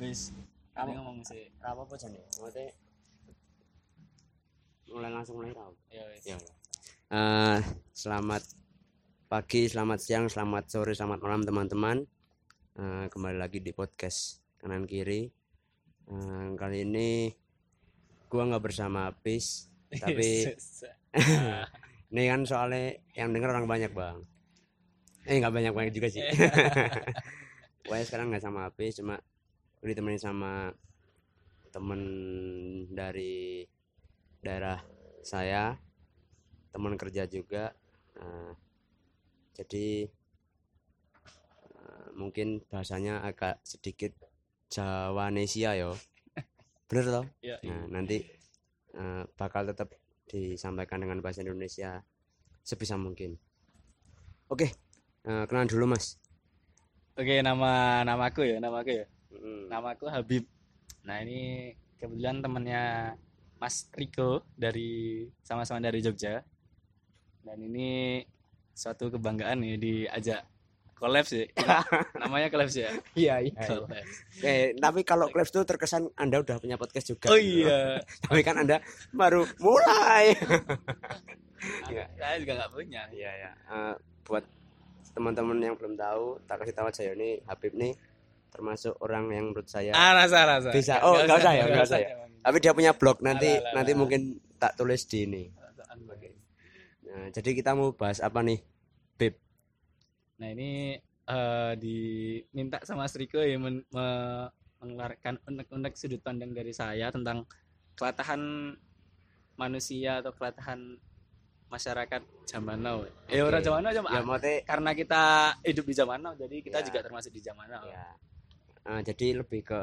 wis Kamu- ngomong sih. Apa apa jane maksudnya mulai langsung mulai tau ya wis ya Eh, selamat pagi selamat siang selamat sore selamat malam teman-teman. Eh, kembali lagi di podcast kanan kiri. Eh, kali ini gua nggak bersama Apis tapi ini kan soalnya yang denger orang banyak bang. Eh nggak banyak banyak juga sih. Pokoknya sekarang nggak sama Apis cuma ditemenin sama temen dari daerah saya teman kerja juga. Nah, jadi eh, mungkin bahasanya agak sedikit Javanesia yo. Bener toh? Ya nah nanti eh, bakal tetap disampaikan dengan bahasa Indonesia sebisa mungkin. Oke eh, kenalan dulu mas. Oke nama namaku ya namaku ya Mm, namaku Habib. Nah ini kebetulan temannya Mas Riko dari sama-sama dari Jogja. Dan ini suatu kebanggaan nih diajak collabs ya namanya collabs ya? Iya iya. Collabs Eh, tapi kalau Klebs tuh terkesan anda udah punya podcast juga oh gitu. iya. Tapi kan anda baru mulai. Iya. saya juga nggak punya. Iya ya. Eh, buat teman-teman yang belum tahu, tak kasih tahu aja ya ini Habib nih termasuk orang yang menurut saya. ah rasa rasa Bisa. Oh, nggak usah ya, nggak usah ya. Tapi dia punya blog nanti Alah, alah, nanti alah. mungkin tak tulis di ini. Nah, jadi kita mau bahas apa nih? Nah ini eh, diminta sama Mas Riko ya men- me- mengeluarkan unek-unek sudut pandang dari saya tentang kelatahan manusia atau kelatahan masyarakat zaman now. Eh Oke. orang zaman now zaman Ya karena kita hidup di zaman now jadi kita Ya. juga termasuk di zaman now. ya. Eh, jadi lebih ke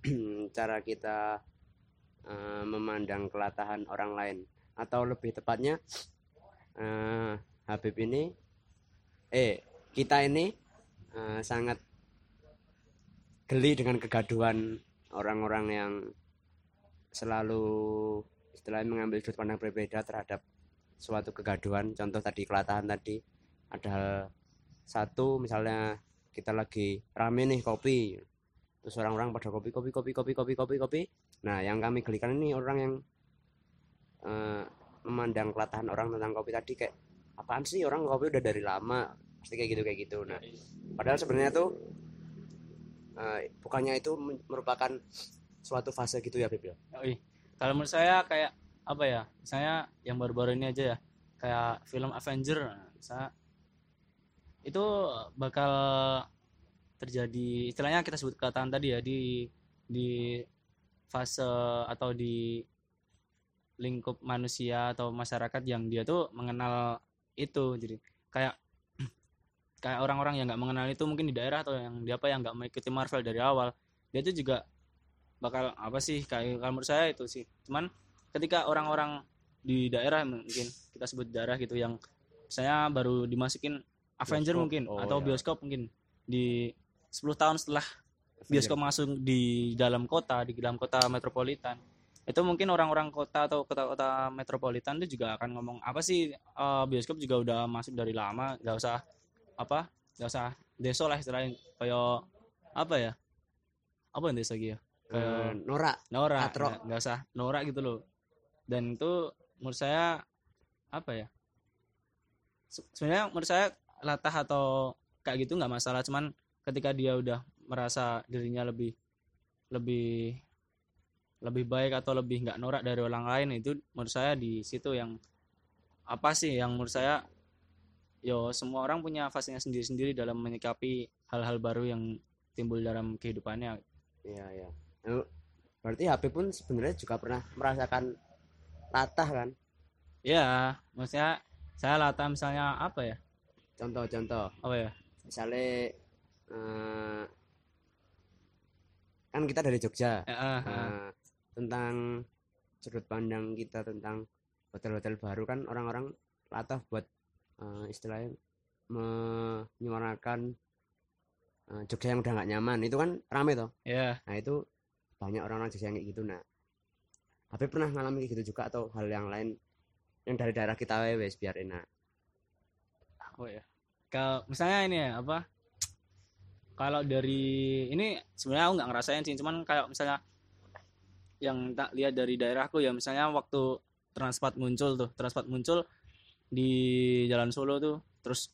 cara kita eh, memandang kelatahan orang lain. Atau lebih tepatnya eh, Habib ini eh kita ini eh, sangat geli dengan kegaduhan orang-orang yang selalu istilahnya mengambil sudut pandang berbeda terhadap suatu kegaduhan. Contoh tadi kelatahan tadi ada satu misalnya kita lagi rame nih kopi terus orang-orang pada kopi kopi kopi kopi kopi kopi kopi. Nah yang kami gelikan ini orang yang eh, memandang kelatahan orang tentang kopi tadi kayak apaan sih? Orang kopi udah dari lama. Pasti kayak gitu kayak gitu. Nah padahal sebenarnya tuh eh, bukannya itu merupakan suatu fase gitu ya Bib ya. Kalau menurut saya kayak apa ya? Misalnya yang baru-baru ini aja ya, kayak film Avenger, nah, misalnya itu bakal terjadi istilahnya kita sebut kelatahan tadi ya di di fase atau di lingkup manusia atau masyarakat yang dia tuh mengenal itu jadi kayak kayak orang-orang yang nggak mengenal itu mungkin di daerah atau yang dia apa yang nggak mengikuti Marvel dari awal dia tuh juga bakal apa sih kayak kalau menurut saya itu sih cuman ketika orang-orang di daerah mungkin kita sebut daerah gitu yang saya baru dimasukin Avenger Bioskop. mungkin Oh, atau ya. bioskop mungkin di 10 tahun setelah bioskop masuk di dalam kota di dalam kota metropolitan. Itu mungkin orang-orang kota atau kota-kota metropolitan itu juga akan ngomong apa sih eh, bioskop juga udah masuk dari lama nggak usah apa nggak usah deso lah istilahnya. Kayak apa ya? Apa yang desa gitu? Ya Eh, Nora. Nora nggak usah Nora gitu loh. Dan itu menurut saya apa ya? Se- sebenarnya menurut saya latah atau kayak gitu nggak masalah cuman ketika dia udah merasa dirinya lebih lebih lebih baik atau lebih nggak norak dari orang lain itu menurut saya di situ yang apa sih yang menurut saya yo semua orang punya fasenya sendiri-sendiri dalam menyikapi hal-hal baru yang timbul dalam kehidupannya Iya iya. Berarti HP pun sebenarnya juga pernah merasakan latah kan? ya maksudnya saya latah misalnya apa ya Contoh-contoh, apa ya misalnya eh, kan kita dari Jogja, eh, eh. eh, tentang sudut pandang kita tentang hotel-hotel baru kan orang-orang latah buat eh, istilahnya menyuarakan eh, Jogja yang udah nggak nyaman itu kan rame toh. ya Nah itu banyak orang-orang Jogja yang kayak gitu. Nah, Habib pernah ngalami kayak gitu juga atau hal yang lain yang dari daerah kita wes biar enak. apa ya kalau misalnya ini ya apa kalau dari ini sebenarnya aku nggak ngerasain sih cuman kayak misalnya yang tak lihat dari daerahku ya misalnya waktu Transmart muncul tuh Transmart muncul di Jalan Solo tuh terus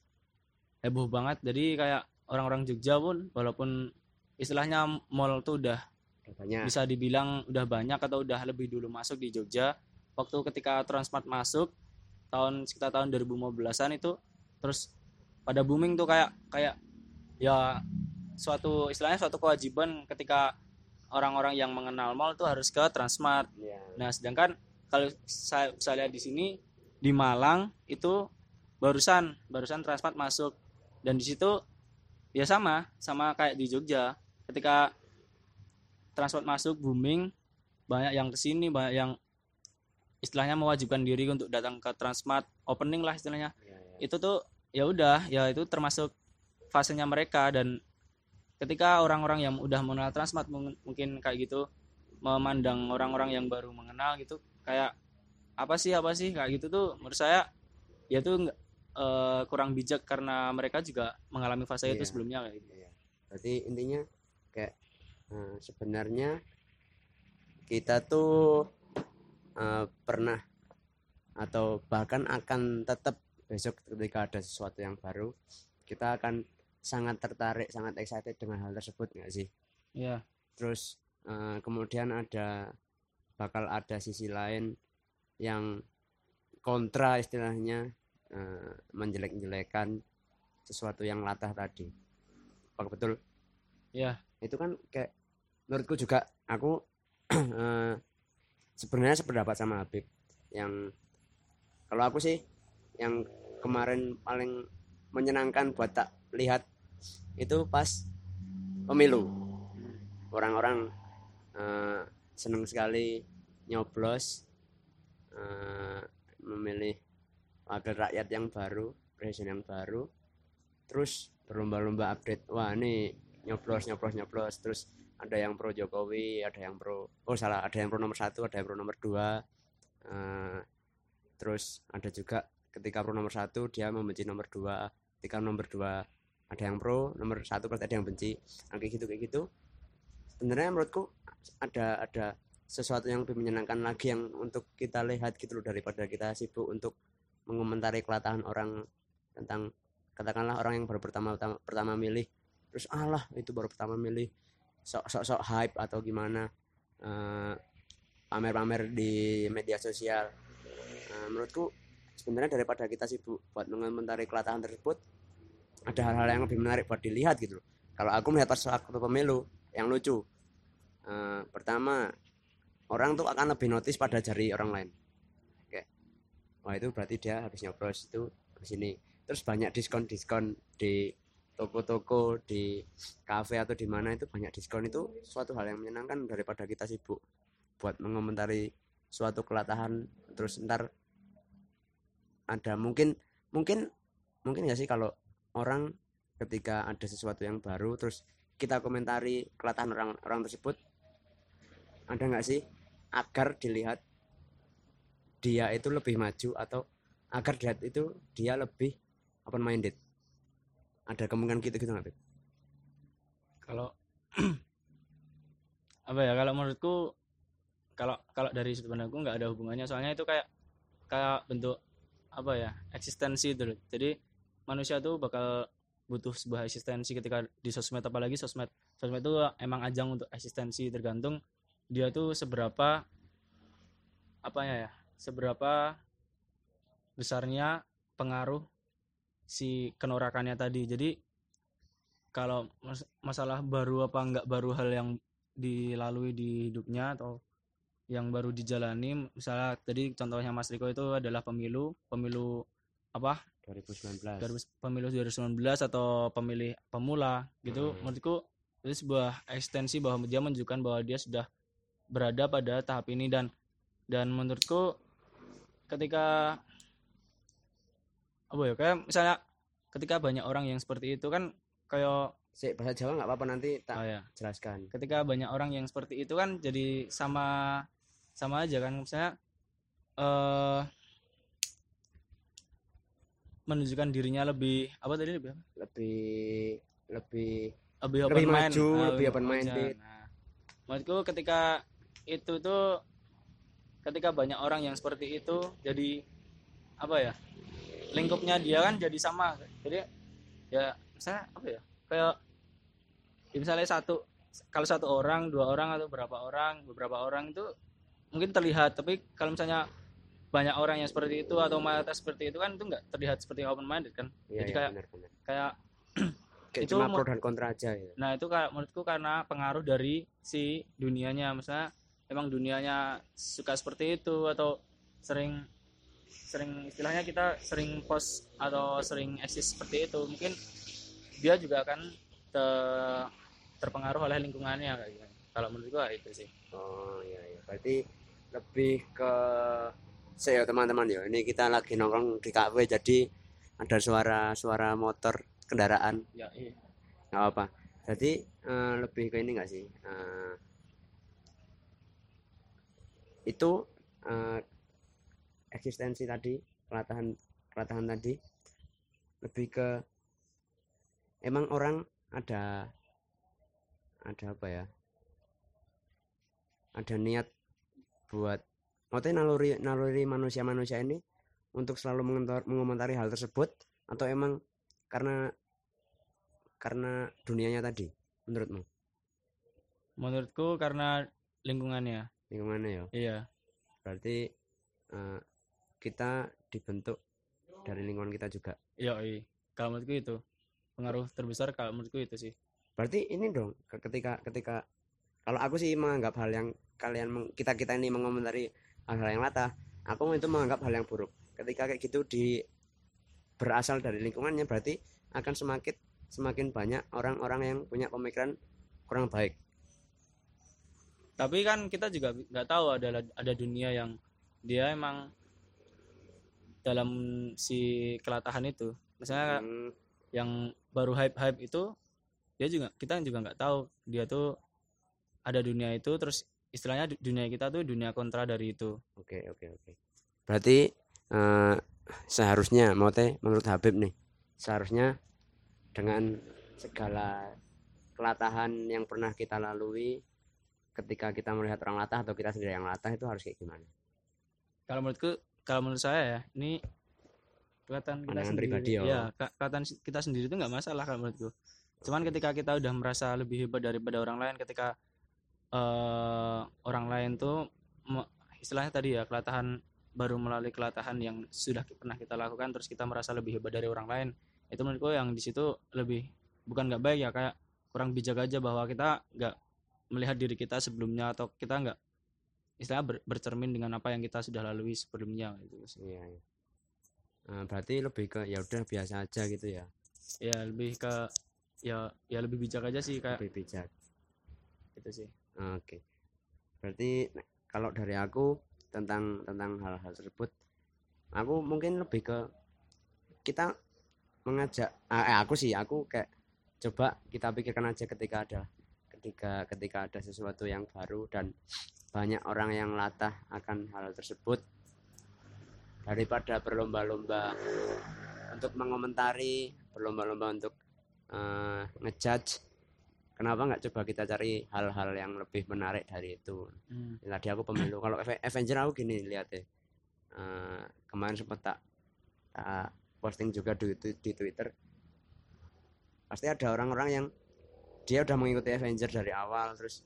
heboh banget. Jadi kayak orang-orang Jogja pun walaupun istilahnya mall tuh udah Udah banyak. bisa dibilang udah banyak atau udah lebih dulu masuk di Jogja waktu ketika Transmart masuk tahun sekitar tahun 2015an itu terus pada booming tuh kayak kayak ya suatu istilahnya suatu kewajiban ketika orang-orang yang mengenal mall tuh harus ke Transmart. Ya Nah, sedangkan kalau saya, saya lihat di sini di Malang itu barusan barusan Transmart masuk. Dan di situ ya sama sama kayak di Jogja. Ketika Transmart masuk booming banyak yang ke sini banyak yang istilahnya mewajibkan diri untuk datang ke Transmart. Opening lah istilahnya. Ya, ya. itu tuh ya udah ya itu termasuk fasenya mereka. Dan ketika orang-orang yang udah mengenal Transmart mung- mungkin kayak gitu memandang orang-orang yang baru mengenal gitu kayak apa sih apa sih kayak gitu tuh menurut saya ya tuh eh, kurang bijak karena mereka juga mengalami fase itu Iya. sebelumnya kayak gitu. Iya. Berarti intinya kayak eh, sebenarnya kita tuh eh, pernah atau bahkan akan tetap besok ketika ada sesuatu yang baru kita akan sangat tertarik sangat excited dengan hal tersebut nggak sih? Iya, terus eh, kemudian ada bakal ada sisi lain yang kontra istilahnya eh, menjelek-jelekan sesuatu yang latah tadi. Apa betul? Iya. itu kan kayak menurutku juga aku eh, sebenarnya sependapat sama Habib. Yang kalau aku sih yang kemarin paling menyenangkan buat tak lihat itu pas pemilu. Orang-orang eh, seneng sekali nyoblos eh, memilih wakil rakyat yang baru presiden yang baru. Terus berlomba-lomba update wah ini nyoblos nyoblos nyoblos. Terus ada yang pro Jokowi ada yang pro oh salah ada yang pro nomor satu ada yang pro nomor dua. Eh, terus ada juga ketika pro nomor satu dia membenci nomor dua ketika nomor dua ada yang pro nomor satu berarti ada yang benci. Nah, kayak gitu kayak gitu. Sebenarnya menurutku ada ada sesuatu yang lebih menyenangkan lagi yang untuk kita lihat gitu loh daripada kita sibuk untuk mengomentari kelatahan orang tentang katakanlah orang yang baru pertama pertama, pertama milih. Terus alah itu baru pertama milih. Sok sok hype atau gimana eh, pamer-pamer di media sosial. Eh, menurutku sebenarnya daripada kita sibuk buat mengomentari kelatahan tersebut ada hal-hal yang lebih menarik buat dilihat gitu kalau aku melihat pas waktu pemilu yang lucu. Eh, pertama orang tuh akan lebih notice pada jari orang lain. Oke wah itu berarti dia habis nyoblos itu di sini terus banyak diskon diskon di toko-toko di kafe atau di mana itu banyak diskon. Itu suatu hal yang menyenangkan daripada kita sibuk buat mengomentari suatu kelatahan terus ntar ada mungkin mungkin mungkin nggak sih kalau orang ketika ada sesuatu yang baru terus kita komentari kelatahan orang orang tersebut ada nggak sih agar dilihat dia itu lebih maju atau agar dilihat itu dia lebih open minded ada kemungkinan gitu gitu nggak? Kalau apa ya kalau menurutku kalau kalau dari sudut pandangku nggak ada hubungannya soalnya itu kayak kayak bentuk apa ya eksistensi itu. Jadi manusia tuh bakal butuh sebuah eksistensi ketika di sosmed apalagi sosmed. Sosmed itu emang ajang untuk eksistensi tergantung dia tuh seberapa apa ya seberapa besarnya pengaruh si kenorakannya tadi. Jadi kalau mas- masalah baru apa enggak baru hal yang dilalui di hidupnya atau yang baru dijalani misalnya tadi contohnya Mas Riko itu adalah pemilu pemilu apa 2019 dari pemilu 2019 atau pemilih pemula gitu. Hmm. menurutku itu sebuah ekstensi bahwa dia menunjukkan bahwa dia sudah berada pada tahap ini. Dan dan menurutku ketika apa ya kayak misalnya ketika banyak orang yang seperti itu kan kayak Sik, bahasa Jawa nggak apa-apa nanti tak oh ya jelaskan. Ketika banyak orang yang seperti itu kan jadi sama sama aja kan. Misalnya eh menunjukkan dirinya lebih apa tadi lebih apa? lebih lebih lebih Lebih open mind maju, Ah, lebih open minded. nah, menurutku ketika itu tuh ketika banyak orang yang seperti itu jadi apa ya lingkupnya dia kan jadi sama jadi ya misalnya apa ya kayak ya misalnya satu kalau satu orang dua orang atau berapa orang beberapa orang itu mungkin terlihat tapi kalau misalnya banyak orang yang seperti itu atau mayoritas seperti itu kan itu nggak terlihat seperti open minded kan Iya, Jadi iya, kayak- benar-benar. kayak Kayak itu cuma pro dan kontra aja ya. Nah itu kayak menurutku karena pengaruh dari si dunianya, misalnya emang dunianya suka seperti itu atau sering sering istilahnya kita sering post atau sering eksis seperti itu, mungkin dia juga akan te- terpengaruh oleh lingkungannya kayak gitu. Kalau menurutku itu sih. Oh iya iya. Berarti lebih ke saya teman-teman ya. Ini kita lagi nongkrong di kafe jadi ada suara-suara motor kendaraan Ya, iya. nggak apa. Jadi eh, lebih ke ini nggak sih? Eh, itu eh, eksistensi tadi pelatahan pelatahan tadi lebih ke emang orang ada ada apa ya? Ada niat buat maksudnya naluri naluri manusia-manusia ini untuk selalu mengentor- mengomentari hal tersebut atau emang karena karena dunianya tadi menurutmu Menurutku karena lingkungannya. lingkungannya ya Iya. berarti eh, kita dibentuk dari lingkungan kita juga Iya. Kalau menurutku itu pengaruh terbesar kalau menurutku itu sih. berarti ini dong ke- ketika ketika kalau aku sih menganggap hal yang kalian kita kita ini mengomentari hal-hal yang latah. Aku itu menganggap hal yang buruk. Ketika kayak gitu di berasal dari lingkungannya berarti akan semakin semakin banyak orang-orang yang punya pemikiran kurang baik. Tapi kan kita juga nggak tahu ada ada dunia yang dia emang dalam si kelatahan itu. Misalnya Hmm, yang baru hype hype itu dia juga kita juga nggak tahu. Dia tuh ada dunia itu terus istilahnya du- dunia kita tuh dunia kontra dari itu. Oke oke oke. Berarti eh, seharusnya mau teh menurut Habib nih seharusnya dengan segala kelatahan yang pernah kita lalui ketika kita melihat orang latah atau kita sendiri yang latah itu harus kayak gimana? Kalau menurutku kalau menurut saya ya ini kelihatan kita sendiri. pribadi, ya. ya ke- kelihatan kita sendiri itu nggak masalah kalau menurutku. Cuman ketika kita udah merasa lebih hebat daripada orang lain ketika eh, orang lain tuh istilahnya tadi ya kelatahan baru melalui kelatahan yang sudah pernah kita lakukan terus kita merasa lebih hebat dari orang lain itu menurutku yang di situ lebih bukan nggak baik ya kayak kurang bijak aja bahwa kita nggak melihat diri kita sebelumnya atau kita nggak istilahnya ber- bercermin dengan apa yang kita sudah lalui sebelumnya gitu sih. iya, iya. Eh, berarti lebih ke ya udah biasa aja gitu ya ya lebih ke ya ya lebih bijak aja sih kayak lebih bijak gitu sih Oke. Berarti nek- kalau dari aku tentang tentang hal-hal tersebut, aku mungkin lebih ke kita mengajak ah, eh, aku sih aku kayak coba kita pikirkan aja ketika ada ketika ketika ada sesuatu yang baru dan banyak orang yang latah akan hal tersebut daripada berlomba-lomba untuk mengomentari berlomba-lomba untuk eh, ngejudge kenapa nggak coba kita cari hal-hal yang lebih menarik dari itu? Hmm. tadi aku pemilu kalau Ave- Avenger aku gini lihat deh. Eh, kemarin sempat tak, tak posting juga di, di, Twitter. Pasti ada orang-orang yang dia udah mengikuti Avenger dari awal terus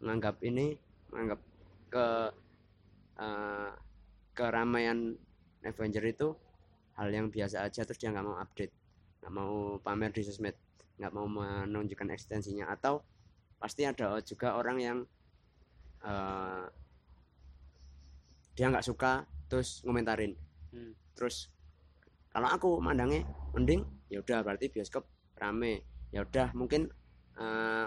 menganggap ini menganggap ke eh, keramaian Avenger itu hal yang biasa aja terus dia nggak mau update nggak mau pamer di sosmed nggak mau menunjukkan ekstensinya atau pasti ada juga orang yang eh, dia nggak suka terus ngomentarin. Hmm. terus kalau aku mandangnya mending ya udah berarti bioskop rame. Ya udah mungkin eh,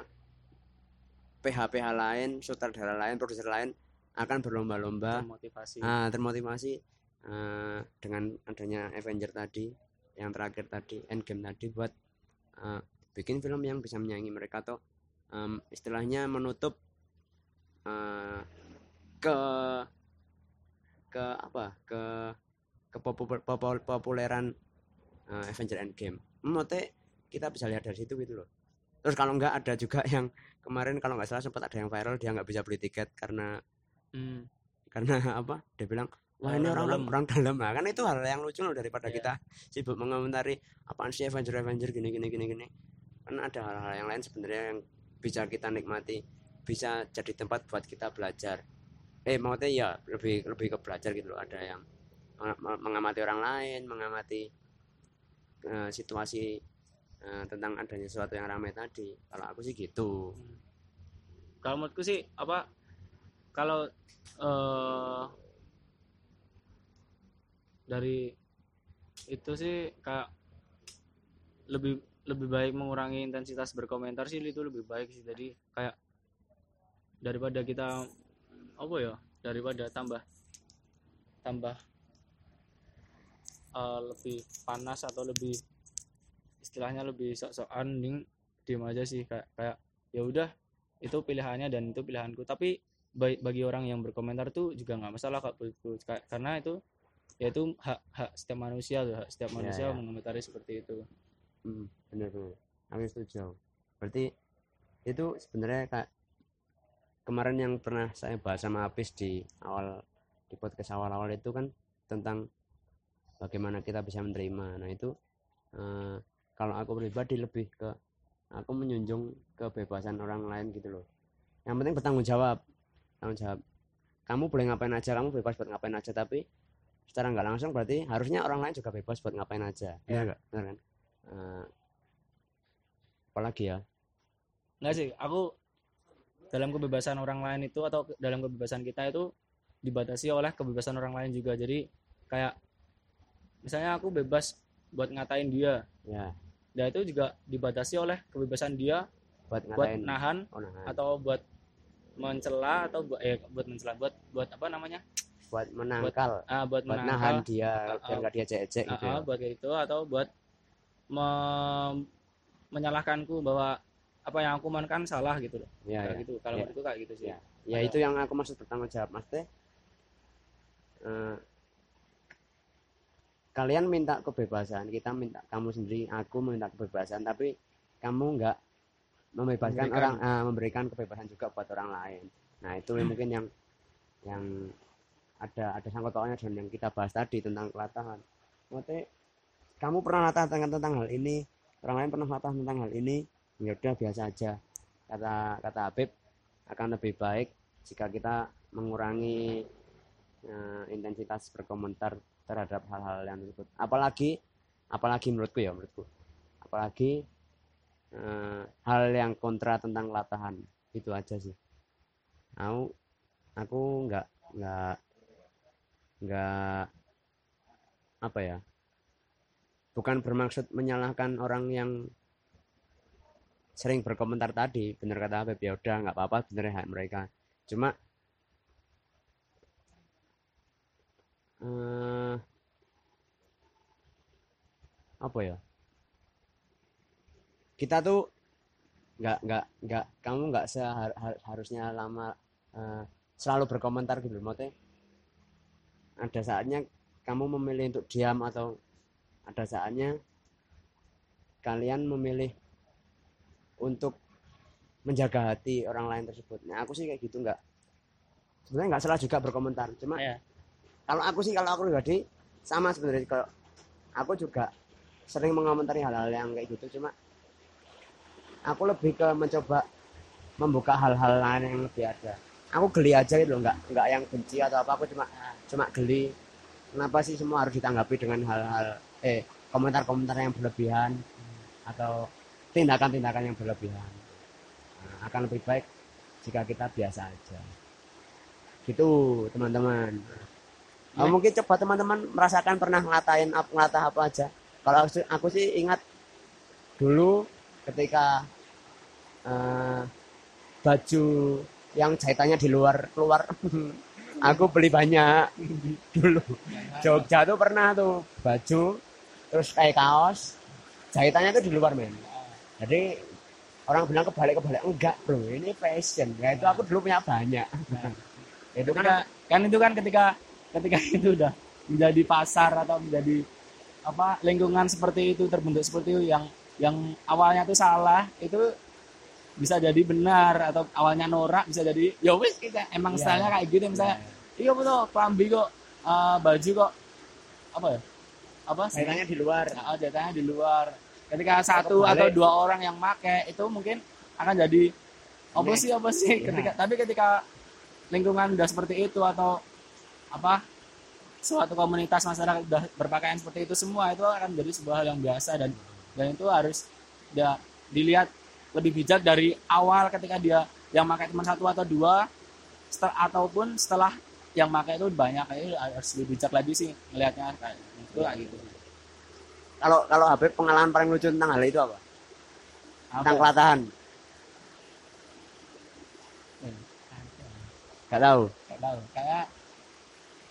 PH-PH lain sutradara lain produser lain akan berlomba-lomba termotivasi. ah, termotivasi eh, dengan adanya Avenger tadi yang terakhir tadi Endgame tadi buat eh, bikin film yang bisa menyaingi mereka atau em, istilahnya menutup eh, ke ke apa ke ke popu- popu- populeran eh, Avenger Endgame Mote kita bisa lihat dari situ gitu loh terus kalau nggak ada juga yang kemarin kalau nggak salah sempat ada yang viral dia nggak bisa beli tiket karena Hmm. karena apa dia bilang wah ini Orang dalam. orang dalam lah kan itu hal yang lucu loh daripada Iya. kita sibuk mengomentari apaan sih Avenger Avenger gini gini gini gini kan ada hal-hal yang lain sebenarnya yang bisa kita nikmati bisa jadi tempat buat kita belajar. Eh maksudnya ya lebih lebih ke belajar gitu loh. Ada yang meng- meng- mengamati orang lain mengamati eh, situasi eh, tentang adanya sesuatu yang ramai tadi. Kalau aku sih gitu. Kalau menurutku sih apa kalau eh dari itu sih kayak lebih lebih baik mengurangi intensitas berkomentar sih itu lebih baik sih jadi kayak daripada kita apa ya daripada tambah tambah eh, lebih panas atau lebih istilahnya lebih sok-sokan mending diem aja sih kayak kayak ya udah itu pilihannya dan itu pilihanku tapi ba- bagi orang yang berkomentar tuh juga nggak masalah kak menurutku. Ka- karena itu ya itu hak hak setiap manusia tuh hak setiap Iya, manusia iya. mengomentari seperti itu Hmm, benar benar. Aku setuju. Berarti itu sebenarnya kak kemarin yang pernah saya bahas sama Apis di awal di podcast awal-awal itu kan tentang bagaimana kita bisa menerima. Nah itu eh, kalau aku pribadi lebih ke aku menjunjung kebebasan orang lain gitu loh. Yang penting bertanggung jawab, tanggung jawab. Kamu boleh ngapain aja, kamu bebas buat ngapain aja, tapi secara nggak langsung berarti harusnya orang lain juga bebas buat ngapain aja. Benar nggak? Benar kan? Eh, apalagi ya? Nggak sih aku dalam kebebasan orang lain itu atau dalam kebebasan kita itu dibatasi oleh kebebasan orang lain juga. Jadi kayak misalnya aku bebas buat ngatain dia. Ya. Dan itu juga dibatasi oleh kebebasan dia buat buat nahan oh, nahan. atau buat mencela atau buat eh buat mencela buat buat apa namanya? Buat menangkal. ah buat, buat menangkal. nahan dia Ah, biar nggak dia cek gitu Ah, ya. ah, buat itu atau buat me- menyalahkanku bahwa apa yang aku mainkan salah gitu loh ya, kayak ya. gitu kalau Ya. menurutku kayak gitu sih Ya. ya itu yang aku maksud bertanggung jawab maksudnya eh, kalian minta kebebasan kita minta kamu sendiri aku minta kebebasan tapi kamu nggak membebaskan Memberikan. orang ah, memberikan kebebasan juga buat orang lain nah itu yang mungkin yang yang ada ada sangkut pautnya dengan yang kita bahas tadi tentang kelatahan maksudnya kamu pernah latah tentang, tentang hal ini? Orang lain pernah latah tentang hal ini? Ya udah biasa aja. Kata kata Habib akan lebih baik jika kita mengurangi eh, intensitas berkomentar terhadap hal-hal yang tersebut. Apalagi apalagi menurutku ya menurutku. Apalagi eh, hal yang kontra tentang latahan. Itu aja sih. Aku aku nggak nggak nggak apa ya bukan bermaksud menyalahkan orang yang sering berkomentar tadi. Bener kata Habib ya udah nggak apa-apa bener hak mereka. Cuma eh, apa ya? Kita tuh nggak nggak nggak kamu nggak seharusnya lama eh, selalu berkomentar gitu maksudnya. Ada saatnya kamu memilih untuk diam atau ada saatnya kalian memilih untuk menjaga hati orang lain tersebut. Nah aku sih kayak gitu nggak sebenarnya nggak salah juga berkomentar. Cuma Iya. kalau aku sih kalau aku pribadi sama sebenarnya kalau aku juga sering mengomentari hal-hal yang kayak gitu. Cuma aku lebih ke mencoba membuka hal-hal lain yang lebih ada. Aku geli aja gitu loh, nggak nggak yang benci atau apa. Aku cuma cuma geli. Kenapa sih semua harus ditanggapi dengan hal-hal eh komentar-komentar yang berlebihan atau tindakan-tindakan yang berlebihan. Nah, akan lebih baik jika kita biasa aja. Gitu teman-teman. Oh, mungkin coba teman-teman merasakan pernah ngelatain ap- ngelatah apa aja. Kalau aku, sih- aku sih ingat dulu ketika eh, baju yang jahitannya di luar keluar aku beli banyak dulu. Jogja tuh pernah tuh baju terus kayak kaos jahitannya tuh di luar men. Jadi orang bilang kebalik kebalik enggak bro ini fashion. Ya itu aku dulu punya banyak. Itu ketika kan kan itu kan ketika ketika itu udah menjadi pasar atau menjadi apa lingkungan seperti itu terbentuk seperti itu yang yang awalnya tuh salah itu bisa jadi benar atau awalnya norak bisa jadi ya wis kita emang Iya. stylenya kayak gitu misalnya. Iya betul kelambi kok eh, baju kok apa ya apa sih Jahitannya di luar. Nah, jahitannya di luar ketika satu kebalik. atau dua orang yang make itu mungkin akan jadi apa sih apa sih Iya. ketika tapi ketika lingkungan udah seperti itu atau apa suatu komunitas masyarakat udah berpakaian seperti itu semua itu akan jadi sebuah hal yang biasa dan dan itu harus dia dilihat lebih bijak dari awal ketika dia yang pakai cuma satu atau dua setel- ataupun setelah yang pakai itu banyak itu harus lebih bijak lagi sih melihatnya kayak itu kayak gitu Kalau kalau Habib pengalaman paling lucu tentang hal itu apa? Apa Tentang ya? kelatahan. Hmm. Gak tahu. Nggak tahu kayak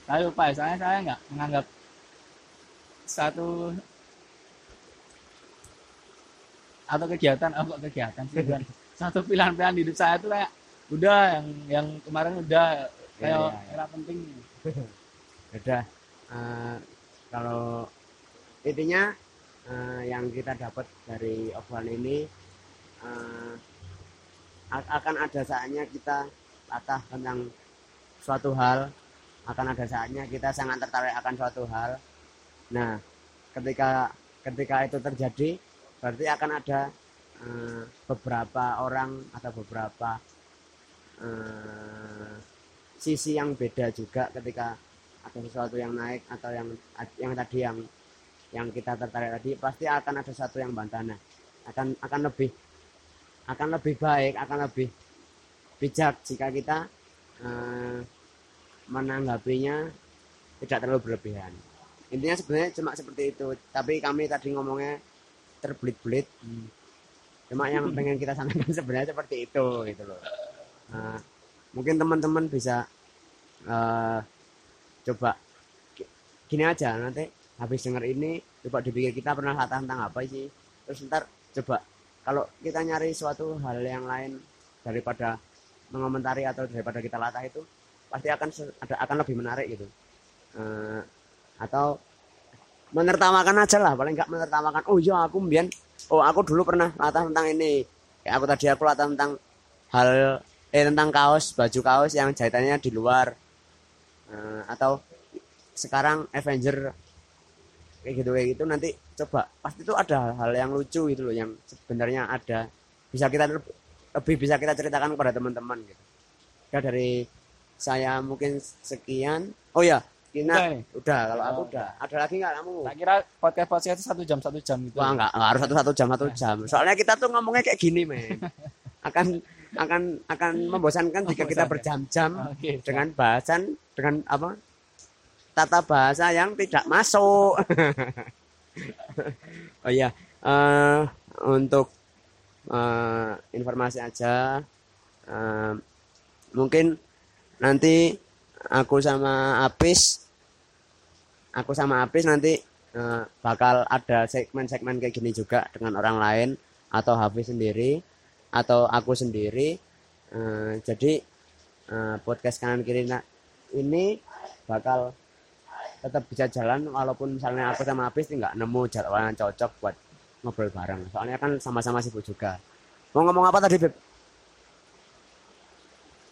saya lupa ya, soalnya saya nggak menganggap satu atau kegiatan apa kegiatan sih bukan satu pilihan-pilihan hidup saya itu kayak udah yang yang kemarin udah kayak Iya, iya, iya. era penting Udah. eh, kalau intinya eh, yang kita dapat dari obrolan ini a- akan ada saatnya kita latah tentang suatu hal akan ada saatnya kita sangat tertarik akan suatu hal. Nah ketika ketika itu terjadi berarti akan ada eh, beberapa orang atau beberapa eh, sisi yang beda juga ketika ada sesuatu yang naik atau yang yang tadi yang yang kita tertarik tadi pasti akan ada satu yang bantana. Akan akan lebih akan lebih baik akan lebih bijak jika kita eh, menanggapinya tidak terlalu berlebihan. Intinya sebenarnya cuma seperti itu. Tapi kami tadi ngomongnya terbelit-belit. Cuma yang pengen kita sampaikan sebenarnya seperti itu gitu loh. Nah, mungkin teman-teman bisa eh, coba gi- gini aja nanti habis denger ini coba dipikir kita pernah latah tentang apa sih? Terus ntar coba kalau kita nyari suatu hal yang lain daripada mengomentari atau daripada kita latah itu pasti akan ada akan lebih menarik gitu. Eh, atau menertawakan aja lah paling nggak menertawakan oh iya aku mbien oh aku dulu pernah latah tentang ini. Kayak aku tadi aku latah tentang hal eh tentang kaos baju kaos yang jahitannya di luar Eh, atau sekarang Avenger kayak gitu kayak gitu nanti coba. Pasti itu ada hal yang lucu gitu loh yang sebenarnya ada. Bisa kita lebih, bisa kita ceritakan kepada teman-teman gitu. Ya dari saya mungkin sekian. Oh ya Kina Udah udah kalau aku Oh, udah. Ada lagi nggak kamu? Tak kira podcast podcast itu satu jam satu jam gitu. Wah enggak, enggak harus satu satu jam satu jam. Soalnya kita tuh ngomongnya kayak gini men. Akan akan akan membosankan jika kita berjam-jam dengan bahasan dengan apa? Tata bahasa yang tidak masuk. oh iya, eh, untuk eh, informasi aja, eh, mungkin nanti aku sama Apis, aku sama Apis nanti eh, bakal ada segmen-segmen kayak gini juga dengan orang lain atau Hafiz sendiri atau aku sendiri. Eh, jadi eh, podcast kanan kiri ini bakal tetap bisa jalan walaupun misalnya aku sama Apis nggak nemu jadwal yang cocok buat ngobrol bareng. Soalnya kan sama-sama sibuk juga. Mau ngomong apa tadi, Beb?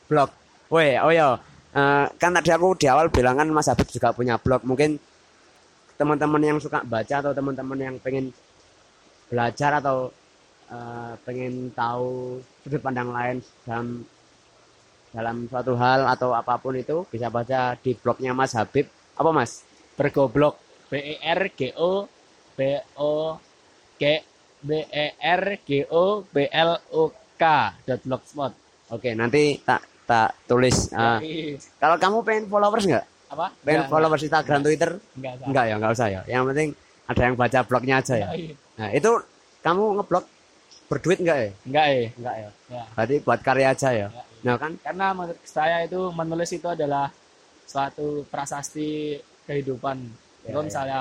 Blog. Weh, oh ya. Eh, kan tadi aku di awal bilang kan Mas Habib juga punya blog. Mungkin teman-teman yang suka baca atau teman-teman yang pengen belajar atau eh, pengen tahu sudut pandang lain dalam dalam suatu hal atau apa pun itu bisa baca di blognya Mas Habib. Apa Mas? bergoblok B E R G O B O G B E R G O B L O K dot blogspot Oke, nanti tak tak tulis. Yoi. kalau kamu pengen followers nggak? apa Pengen Enggak, followers Instagram, Twitter? enggak enggak, Enggak ya, enggak usah ya. Yang penting ada yang baca blognya aja ya. Nah, itu kamu ngeblog berduit enggak ya? enggak eh Enggak ya. ya. Berarti buat karya aja ya. Ya. Nah, kan karena menurut saya itu menulis itu adalah suatu prasasti kehidupan Ya, Kalau ya. misalnya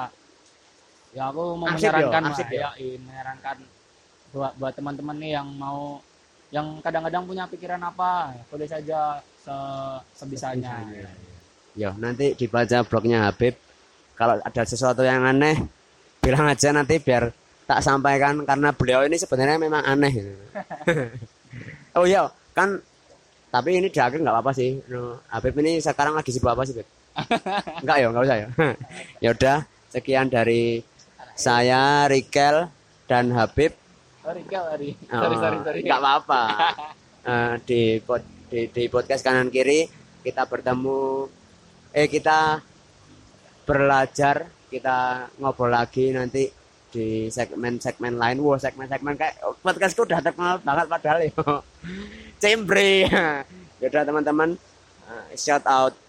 ya aku mau Arsip yo, menyarankan arsip Pak, yo. ya, iya, menyarankan buat buat teman-teman nih yang mau yang kadang-kadang punya pikiran apa boleh saja se- sebisanya Sebisanya. Yo, nanti dibaca blognya Habib. Kalau ada sesuatu yang aneh, bilang aja nanti biar tak sampaikan karena beliau ini sebenarnya memang aneh. gitu. oh iya kan tapi ini di akhir nggak apa-apa sih no, Habib ini sekarang lagi sibuk apa sih Beb? Enggak ya, enggak usah ya. ya udah, sekian dari saya Rikel dan Habib. Sorry, sorry. Oh, Sorry, sorry, sorry. Enggak apa-apa. Eh, di, pod- di di podcast kanan kiri kita bertemu eh kita belajar, kita ngobrol lagi nanti di segmen-segmen lain. Wah, segmen-segmen kayak podcastku udah terkenal banget padahal ya. Cembre. ya udah teman-teman, eh, shout out